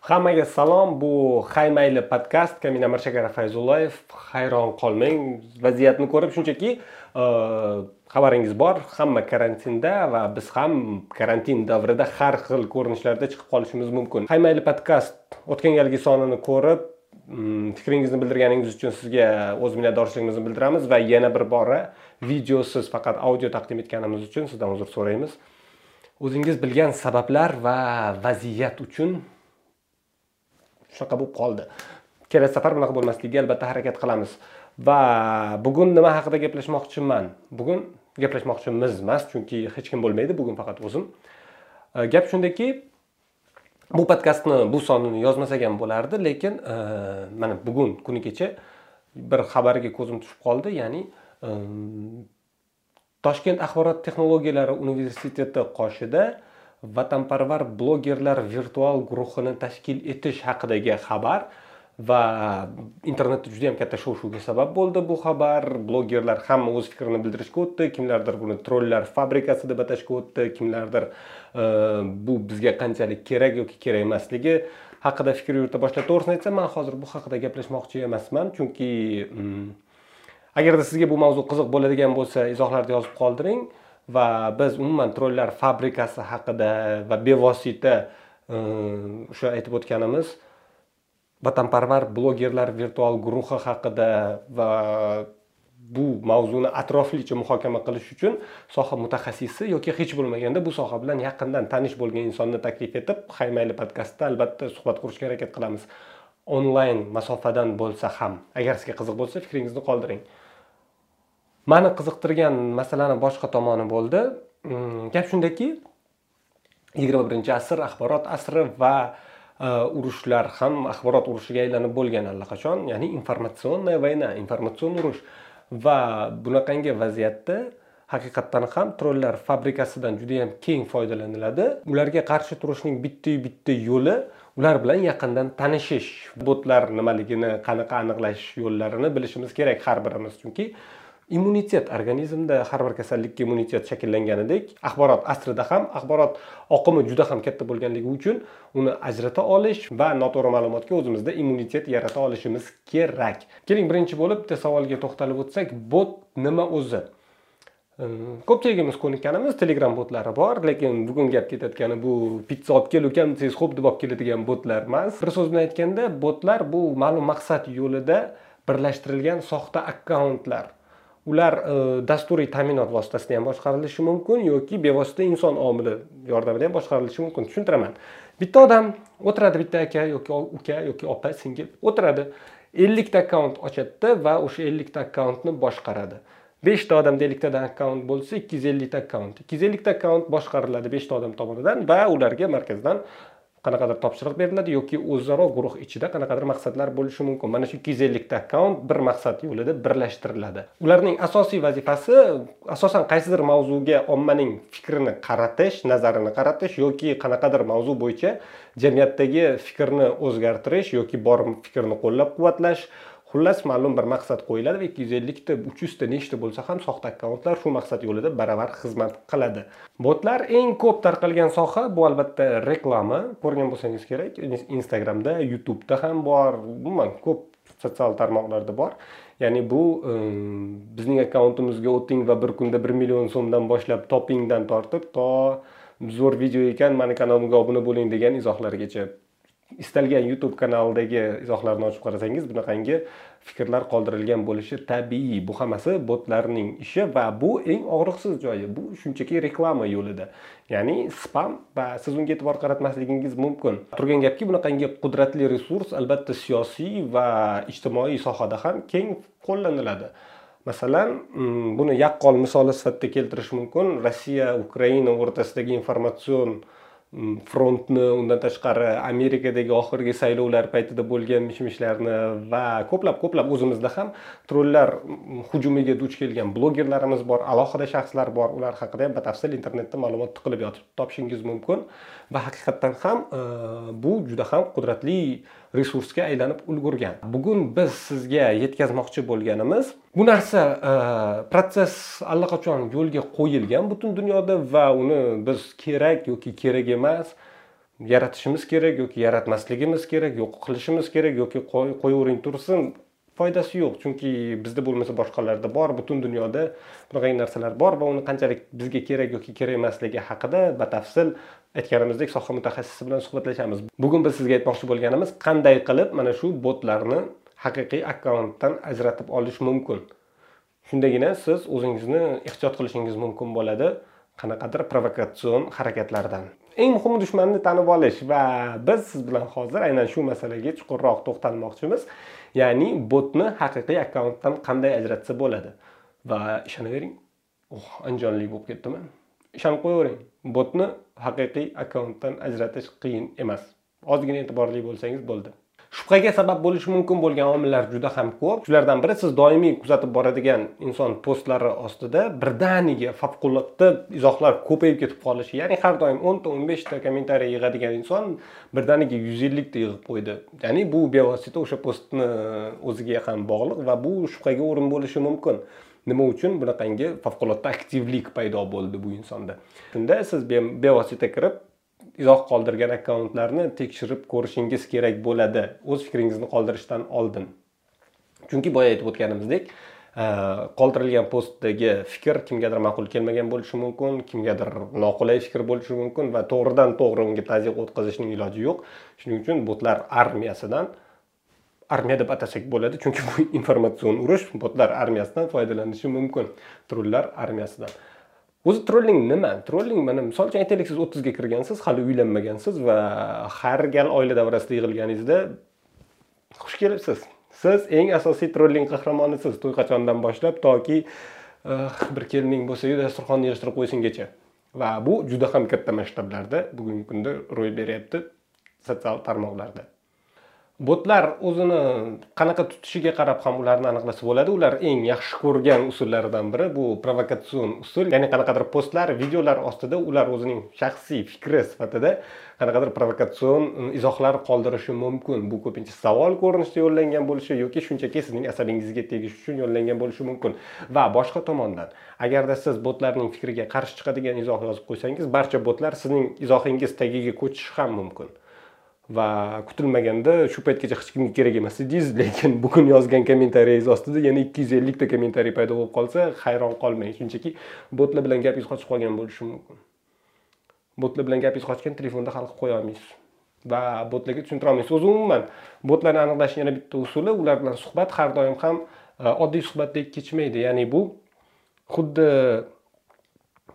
hammaga salom. Bu hay mayli podkast kamin amirshakar fayzullayev. Hayron qolmang. Vaziyatni ko'rib shunchaki e, xabaringiz bor. Hamma karantinda va biz ham karantin davrida har xil ko'rinishlarda chiqib qolishimiz mumkin. Hay mayli podkast o'tgan galgi sonini ko'rib mm, fikringizni bildirganingiz uchun sizga o'z minnatdorchiligimizni bildiramiz va yana bir bora videosiz faqat audio taqdim etganimiz uchun sizdan uzr so'raymiz. O'zingiz bilgan sabablar va vaziyat uchun shunaqa bo'lib qoldi. Kelasi safar bunaqa bo'lmasligiga albatta harakat qilamiz. Va bugun nima haqida gaplashmoqchiman? Bugun gaplashmoqchimiz emas chunki hech kim bo'lmaydi bugun faqat o'zim. Э, gap shundaki bu podkastni bu sonini yozmasak ham bo'lardi lekin e, mana bugun kuni kecha bir xabarga ko'zim tushib qoldi ya'ni e, toshkent axborot texnologiyalari universiteti qoshida vatanparvar blogerlar virtual guruhini tashkil etish haqidagi xabar va e, internetda juda yam katta shov shuvga sabab bo'ldi bu xabar. Blogerlar hamma o'z fikrini bildirishga o'tdi. Kimlardir buni trollar fabrikasi deb atashga o'tdi. Kimlardir e, bu bizga qanchalik kerak yoki kerak emasligi haqida fikr yurita boshladi. To'g'risini aytsam man hozir bu haqida gaplashmoqchi emasman. Chunki mm, agarda sizga bu mavzu qiziq bo'ladigan bo'lsa izohlarda yozib qoldiring. Va biz umuman trollar fabrikasi haqida va bevosita e, o'sha aytib o'tganimiz vatanparvar blogerlar virtual guruhi haqida va bu mavzuni atroflicha muhokama qilish uchun soha mutaxassisi yoki hech bo'lmaganda bu soha bilan yaqindan tanish bo'lgan insonni taklif etib haymayli podkastda albatta suhbat qurishga harakat qilamiz. Onlayn masofadan bo'lsa ham agar sizga qiziq bo'lsa fikringizni qoldiring. Mani qiziqtirgan masalani boshqa tomoni bo'ldi. Mm, gap shundaki yigirma birinchi asr axborot asri va e, urushlar ham axborot urushiga aylanib bo'lgan allaqachon ya'ni informatsionная vayna informatsion urush. Va bunaqangi vaziyatda haqiqatdan ham trollar fabrikasidan juda yam keng foydalaniladi. Ularga qarshi turishning bittayu bitta yo'li ular bilan yaqindan tanishish botlar nimaligini qanaqa aniqlash yo'llarini bilishimiz kerak har birimiz. Chunki immunitet organizmda har bir kasallikka immunitet shakllanganidek axborot asrida ham axborot oqimi juda ham katta bo'lganligi uchun uni ajrata olish va noto'g'ri ma'lumotga o'zimizda immunitet yarata olishimiz kerak. Keling birinchi bo'lib bitta savolga to'xtalib o'tsak bot nima o'zi? Ko'pchiligimiz ko'nikkanimiz telegram botlari bor lekin bugun gap ketayotgani bu pitsa olib kel ukam desangiz xo'p deb olib keladigan botlar emas. Bir so'z bilan aytganda botlar bu ma'lum maqsad yo'lida birlashtirilgan soxta akkauntlar. Ular e, dasturiy ta'minot vositasida ham boshqarilishi mumkin yoki bevosita inson omili yordamida ham boshqarilishi mumkin tushuntiraman. Bitta odam o'tiradi bitta aka yoki uka yoki opa singil o'tiradi ellikta akkaunt ochadida va o'sha ellikta akkauntni boshqaradi. Beshta odamda elliktadan akkaunt bo'lsa ikki yuz ellikta akkaunt. Ikki yuz ellikta akkaunt boshqariladi beshta odam tomonidan va ularga markazdan qanaqadir topshiriq beriladi yoki o'zaro guruh ichida qanaqadir maqsadlar bo'lishi mumkin. Mana shu ikki yuz ellikta akkaunt bir maqsad yo'lida birlashtiriladi. Ularning asosiy vazifasi asosan qaysidir mavzuga ommaning fikrini qaratish nazarini qaratish yoki qanaqadir mavzu bo'yicha jamiyatdagi fikrni o'zgartirish yoki bor fikrni qo'llab quvvatlash xullas ma'lum bir maqsad qo'yiladi va ikki yuz ellikta uch yuzta nechta bo'lsa ham soxta akkauntlar shu maqsad yo'lida baravar xizmat qiladi. Botlar eng ko'p tarqalgan soha bu albatta reklama. Ko'rgan bo'lsangiz kerak instagramda youtubeda ham bor umuman ko'p sotsial tarmoqlarda bor. Ya'ni bu um, bizning akkauntimizga o'ting va bir kunda bir million so'mdan boshlab topingdan tortib to zo'r video ekan mani kanalimga obuna bo'ling degan izohlargacha istalgan youtube kanalidagi izohlarni ochib qarasangiz bunaqangi fikrlar qoldirilgan bo'lishi tabiiy. Bu hammasi botlarning ishi va bu eng og'riqsiz joyi bu shunchaki reklama yo'lida. Ya'ni spam va siz unga e'tibor qaratmasligingiz mumkin. Turgan gapki bunaqangi qudratli resurs albatta siyosiy va ijtimoiy sohada ham keng qo'llaniladi. Masalan mm, buni yaqqol misoli sifatida keltirish mumkin. Rossiya ukraina o'rtasidagi informatsion frontni undan tashqari amerikadagi oxirgi saylovlar paytida bo'lgan mish mishlarni va ko'plab ko'plab o'zimizda ham trollar hujumiga duch kelgan blogerlarimiz bor alohida shaxslar bor ular haqida ham batafsil internetda ma'lumot tiqilib yotib topishingiz mumkin va haqiqatdan ham bu juda ham qudratli resursga aylanib ulgurgan. Bugun biz sizga yetkazmoqchi bo'lganimiz bu narsa e, protsess allaqachon yo'lga qo'yilgan butun dunyoda va uni biz kerak yoki kerak emas yaratishimiz kerak yoki yaratmasligimiz kerak yo'q qilishimiz kerak yoki qo'yavering tursin. Foydasi yo'q. Chunki bizda bo'lmasa boshqalarda bor butun dunyoda bunaqangi narsalar bor va uni qanchalik bizga kerak yoki kerak emasligi haqida batafsil aytganimizdek soha mutaxassisi bilan suhbatlashamiz. Bugun biz sizga aytmoqchi bo'lganimiz qanday qilib mana shu botlarni haqiqiy akkauntdan ajratib olish mumkin? Shundagina siz o'zingizni ehtiyot qilishingiz mumkin bo'ladi. Qanaqadir provokatsion harakatlardan. Eng muhimi dushmanni tanib olish va biz siz bilan hozir aynan shu masalaga chuqurroq to'xtalmoqchimiz. Ya'ni botni haqiqiy akkauntdan qanday ajratsa bo'ladi? Va ishonavering oh andijonli bo'lib ketdimi? Ishonib qo'yavering. Botni haqiqiy akkauntdan ajratish qiyin emas. Ozgina e'tiborli bo'lsangiz bo'ldi. Shubhaga sabab bo'lishi mumkin bo'lgan omillar juda ham ko'p. Shulardan biri siz doimiy kuzatib boradigan inson postlari ostida birdaniga favqulodda izohlar ko'payib ketib qolishi ya'ni har doim o'nta o'n beshta kommentariy yig'adigan inson birdaniga yuz ellikta yig'ib qo'ydi. Ya'ni bu bevosita o'sha postni o'ziga ham bog'liq va bu shubhaga o'rin bo'lishi mumkin. Nima uchun? Bunaqangi favqulodda aktivlik paydo bo'ldi bu insonda. Shunda siz bevosita kirib izoh qoldirgan akkauntlarni tekshirib ko'rishingiz kerak bo'ladi. O'z fikringizni qoldirishdan oldin. Chunki boya aytib o'tganimizdek e, qoldirilgan postdagi fikr kimgadir ma'qul kelmagan bo'lishi mumkin kimgadir noqulay fikr bo'lishi mumkin va to'g'ridan to'g'ri unga tazyiq o'tkazishning iloji yo'q. Shuning uchun botlar armiyasidan armiya deb atasak bo'ladi chunki bu informatsion urush botlar armiyasidan foydalanishi mumkin trollar armiyasidan. O'zi trolling nima trolling mana misol uchun aytaylik siz o'ttizga kirgansiz hali uylanmagansiz va har gal oila davrasida yig'ilganingizda xush kelibsiz. Siz eng asosiy trolling qahramonisiz to'y qachondan boshlab toki eh, bir kelining bo'lsayu dasturxonni yig'ishtirib qo'ysingacha va bu juda ham katta masshtablarda bugungi kunda ro'y beryapti sotsial tarmoqlarda. Botlar o'zini qanaqa tutishiga qarab ham ularni aniqlasa bo'ladi. Ular eng yaxshi ko'rgan usullaridan biri bu provokatsion usul. Ya'ni qanaqadir postlar videolar ostida ular o'zining shaxsiy fikri sifatida qanaqadir provokatsion izohlar qoldirishi mumkin. Bu ko'pincha savol ko'rinishida yo'llangan bo'lishi yoki shunchaki sizning asabingizga tegish uchun yo'llangan bo'lishi mumkin. Va boshqa tomondan agarda siz botlarning fikriga qarshi chiqadigan izoh yozib qo'ysangiz barcha botlar sizning izohingiz tagiga ko'chishi ham mumkin. Va kutilmaganda shu paytgacha hech kimga kerak emas edingiz. Lekin bugun yozgan kommentariyangiz ostida yana ikki yuz ellikta kommentariy paydo bo'lib qolsa hayron qolmang. Shunchaki botlar bilan gapingiz qochib qolgan bo'lishi mumkin. Botlar bilan gapingiz qochgan telefonda hal qilib qo'ya olmaysiz. Va botlarga tushuntira olmaysiz. O'zi umuman botlarni aniqlashni yana bitta usuli ular bilan suhbat har doim ham e, oddiy suhbatdek kechmaydi ya'ni bu xuddi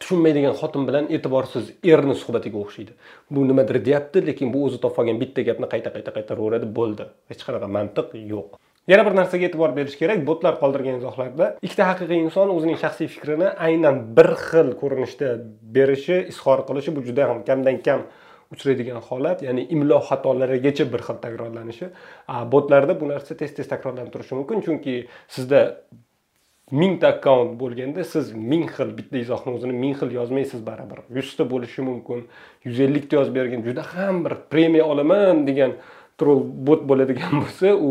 tushunmaydigan xotin bilan e'tiborsiz erni suhbatiga o'xshaydi. Bu nimadir deyapti lekin bu o'zi topib olgan bitta gapni qayta qayta qaytaraveradi bo'ldi. Hech qanaqa mantiq yo'q. Yana bir narsaga e'tibor berish kerak botlar qoldirgan izohlarda ikkita haqiqiy inson o'zining shaxsiy fikrini aynan bir xil ko'rinishda berishi izhor qilishi bu juda ham kamdan kam uchraydigan holat ya'ni imlo xatolarigacha bir xil takrorlanishi. Botlarda bu narsa tez tez takrorlanib turishi mumkin chunki sizda mingta akkaunt bo'lganda siz ming xil bitta izohni o'zini ming xil yozmaysiz baribir. Yuzta bo'lishi mumkin yuz ellikta yozib bergan juda ham bir premiya olaman degan troll bot bo'ladigan bo'lsa u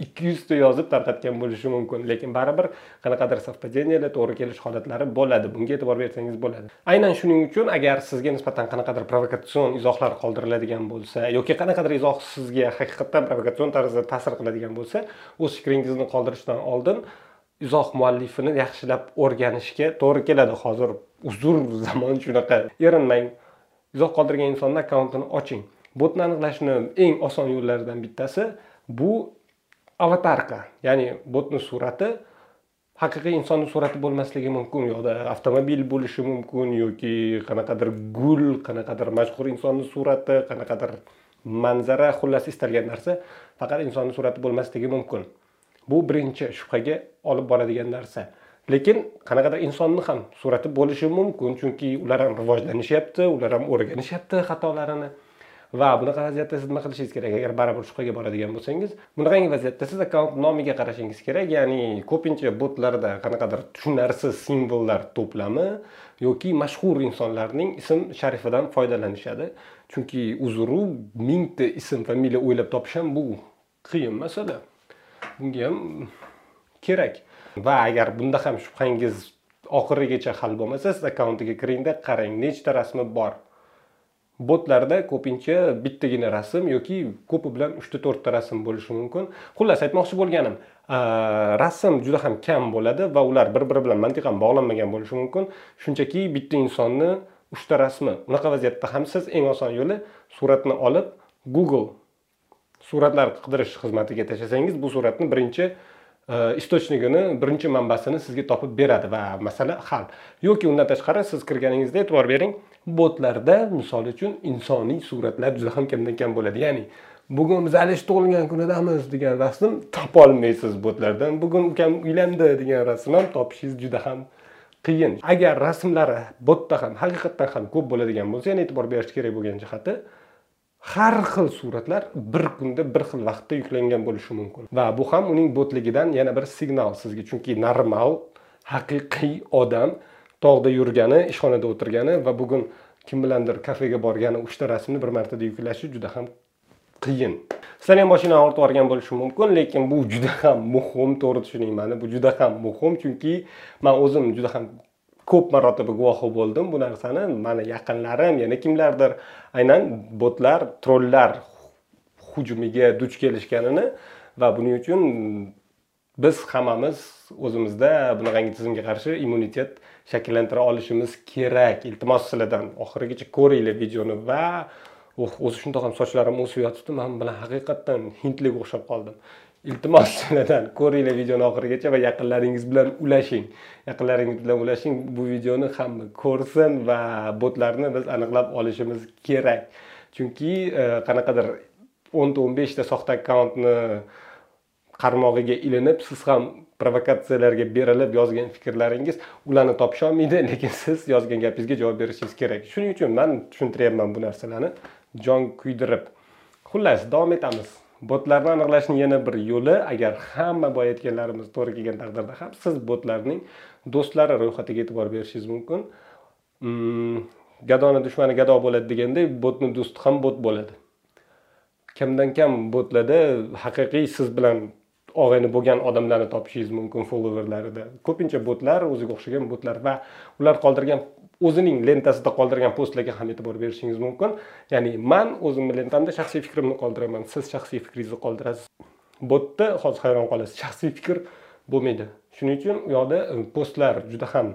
ikki yuzta yozib tarqatgan bo'lishi mumkin. Lekin baribir qanaqadir совпадениyalar to'g'ri kelish holatlari bo'ladi. Bunga e'tibor bersangiz bo'ladi. Aynan shuning uchun agar sizga nisbatan qanaqadir provokatsion izohlar qoldiriladigan bo'lsa yoki qanaqadir izoh sizga haqiqatdan provokatsion tarzda ta'sir qiladigan bo'lsa o'z fikringizni qoldirishdan oldin izoh muallifini yaxshilab o'rganishga to'g'ri keladi. Hozir uzr zamon shunaqa. Erinmang izoh qoldirgan insonni akkauntini oching. Botni aniqlashni eng oson yo'llaridan bittasi bu avatarka ya'ni botni surati haqiqiy insonni surati bo'lmasligi mumkin u yoqda avtomobil bo'lishi mumkin yoki qanaqadir gul qanaqadir mashhur insonni surati qanaqadir manzara xullas istalgan narsa faqat insonni surati bo'lmasligi mumkin. Bu birinchi shubhaga olib boradigan narsa. Lekin qanaqadir insonni ham surati bo'lishi mumkin chunki ular ham rivojlanishyapti ular ham o'rganishyapti xatolarini. Va bunaqa vaziyatda siz nima qilishingiz kerak? Agar baribir shubhaga boradigan bo'lsangiz bunaqangi vaziyatda siz akkaunt nomiga qarashingiz kerak ya'ni ko'pincha botlarda qanaqadir tushunarsiz simvollar to'plami yoki mashhur insonlarning ism sharifidan foydalanishadi. Chunki uzru mingta ism familiya o'ylab topish ham bu qiyin masala. Bunga ham kerak. Va agar bunda ham shubhangiz oxirigacha hal bo'lmasa siz akkauntiga kiringda qarang nechta rasmi bor. Botlarda ko'pincha bittagina rasm yoki ko'pi bilan uchta to'rtta rasm bo'lishi mumkin. Xullas aytmoqchi bo'lganim rasm juda ham kam bo'ladi va ular bir biri bilan mantiqan bog'lanmagan bo'lishi mumkin. Shunchaki bitta insonni uchta rasmi unaqa vaziyatda ham siz eng oson yo'li suratni olib google suratlar qidirish xizmatiga tashlasangiz bu suratni birinchi e, istochnigini birinchi manbasini sizga topib beradi. Va masala hal. Yoki undan tashqari siz kirganingizda e'tibor bering botlarda misol uchun insoniy suratlar juda ham kamdan kam bo'ladi. Ya'ni bugun biz alish tug'ilgan kunidamiz degan rasm topolmaysiz botlardan. Bugun ukam uylandi degan rasm ham topishingiz juda ham qiyin. Agar rasmlari botda ham haqiqatdan ham ko'p bo'ladigan bo'lsa yana e'tibor berish kerak bo'lgan jihati har xil suratlar bir kunda bir xil vaqtda yuklangan bo'lishi mumkin. Va bu ham uning botligidan yana bir signal sizga. Chunki normal haqiqiy odam tog'da yurgani ishxonada o'tirgani va bugun kim bilandir kafega borgani uchta rasmni bir martada yuklashi juda ham qiyin. Sizlar ham boshingdan ortib yuborgan bo'lishi mumkin lekin bu juda ham muhim to'g'ri tushuning mani. Bu juda ham muhim chunki man o'zim juda ham ko'p marotaba guvohi bo'ldim. Bu narsani mani yaqinlarim yana kimlardir aynan botlar trollar hujumiga duch kelishganini va buning uchun biz hammamiz o'zimizda bunaqangi tizimga qarshi immunitet shakllantira olishimiz kerak. Iltimos sizlardan oxirigacha ko'ringlar videoni va o'zi shundoq ham sochlarim o'sib yotibdi. Man bilan haqiqatdan hindlik o'xshab qoldim. Iltimos sizlardan ko'ringlar videoni oxirigacha va yaqinlaringiz bilan ulashing. Yaqinlaringiz bilan ulashing. Bu videoni hamma ko'rsin va botlarni biz aniqlab olishimiz kerak. Chunki e, qanaqadir o'nta o'n beshta soxta akkauntni qarmog'iga ilinib siz ham provokatsiyalarga berilib yozgan fikrlaringiz ularni topisholmaydi lekin siz yozgan gapingizga javob berishingiz kerak. Shuning uchun man tushuntiryapman bu narsalarni. Jon kuydirib. Xullas davom etamiz. Botlarni aniqlashning yana bir yo'li agar hamma boya aytganlarimiz to'g'ri kelgan taqdirda ham siz botlarning do'stlari ro'yxatiga e'tibor berishingiz mumkin. Hmm, gadoni dushmani gado bo'ladi degandek botni do'sti ham bot bo'ladi. Kamdan kam botlarda haqiqiy siz bilan og'ayni bo'lgan odamlarni topishingiz mumkin followerlarida. Ko'pincha botlar o'ziga o'xshagan botlar va ular qoldirgan o'zining lentasida qoldirgan postlarga ham e'tibor berishingiz mumkin. Ya'ni man o'zimni lentamda shaxsiy fikrimni qoldiraman. Siz shaxsiy fikringizni qoldirasiz. Botda hozir hayron qolasiz. Shaxsiy fikr bo'lmaydi. Shuning uchun u yoqda e, postlar juda ham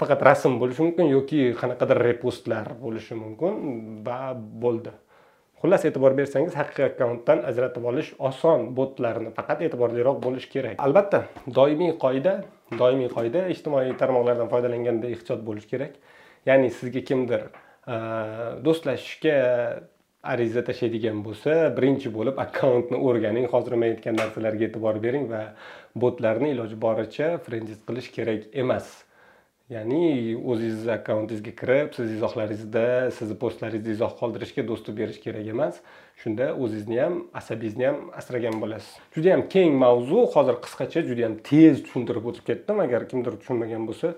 faqat rasm bo'lishi mumkin yoki qanaqadir repostlar bo'lishi mumkin va bo'ldi. Xullas e'tibor bersangiz haqiqiy akkauntdan ajratib olish oson botlarni faqat e'tiborliroq bo'lish kerak. Albatta doimiy qoida doimiy qoida ijtimoiy tarmoqlardan foydalanganda ehtiyot bo'lish kerak. Ya'ni sizga kimdir e, do'stlashishga ariza tashlaydigan bo'lsa birinchi bo'lib akkauntni o'rganing hozir men aytgan narsalarga e'tibor bering va botlarni iloji boricha frendis qilish kerak emas. Ya'ni o'zingizni akkauntingizga kirib siz izohlaringizda sizni postlaringizda izoh qoldirishga do'stlik berish kerak emas. Shunda o'zingizni ham asabingizni ham asragan bo'lasiz. Juda yam keng mavzu. Hozir qisqacha juda yam tez tushuntirib o'tib ketdim. Agar kimdir tushunmagan bo'lsa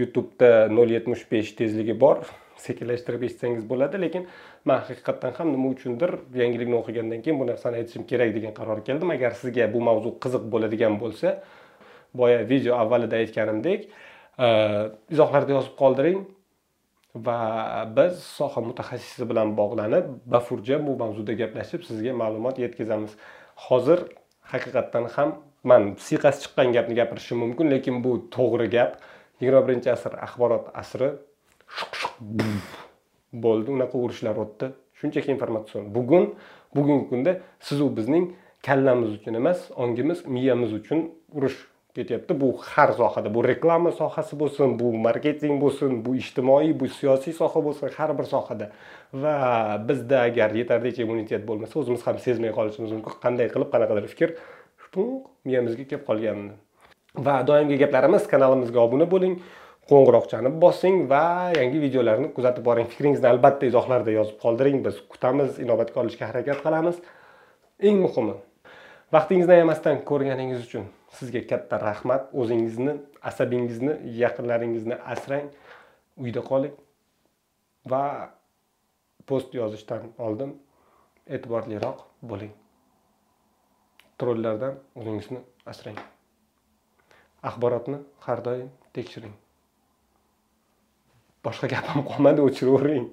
youtubeda nol yetmish besh tezligi bor. Sekinlashtirib eshitsangiz bo'ladi. Lekin man haqiqatdan ham nima uchundir yangilikni o'qigandan keyin bu narsani aytishim kerak degan qarorga keldim. Agar sizga bu mavzu qiziq bo'ladigan bo'lsa boya video avvalida aytganimdek Э, izohlarda yozib qoldiring va biz soha mutaxassisi bilan bog'lanib bafurja bu mavzuda gaplashib sizga ma'lumot yetkazamiz. Hozir haqiqatdan ham man siyqasi chiqqan gapni gapirishim mumkin lekin bu to'g'ri gap. Yigirma birinchi asr axborot asri. Shuq shuq bo'ldi unaqa urushlar o'tdi. Shunchaki informatsion. Bugun bugungi kunda sizu bizning kallamiz uchun emas ongimiz miyamiz uchun urush ketyapti. Bu har sohada bu reklama sohasi bo'lsin bu marketing bo'lsin bu ijtimoiy bu siyosiy soha bo'lsin har bir sohada. Va bizda agar yetarlicha immunitet bo'lmasa o'zimiz ham sezmay qolishimiz mumkin. Qanday qilib qanaqadir fikr miyamizga kelib qolganini va doimgi gaplarimiz kanalimizga obuna bo'ling qo'ng'iroqchani bosing va yangi videolarni kuzatib boring. Fikringizni albatta izohlarda yozib qoldiring. Biz kutamiz inobatga olishga harakat qilamiz. Eng muhimi vaqtingizni ayamasdan ko'rganingiz uchun sizga katta rahmat. O'zingizni asabingizni yaqinlaringizni asrang uyda qoling. Va post yozishdan oldin e'tiborliroq bo'ling. Trollardan o'zingizni asrang. Axborotni har doim tekshiring. Boshqa gapim qolmadi o'chiravering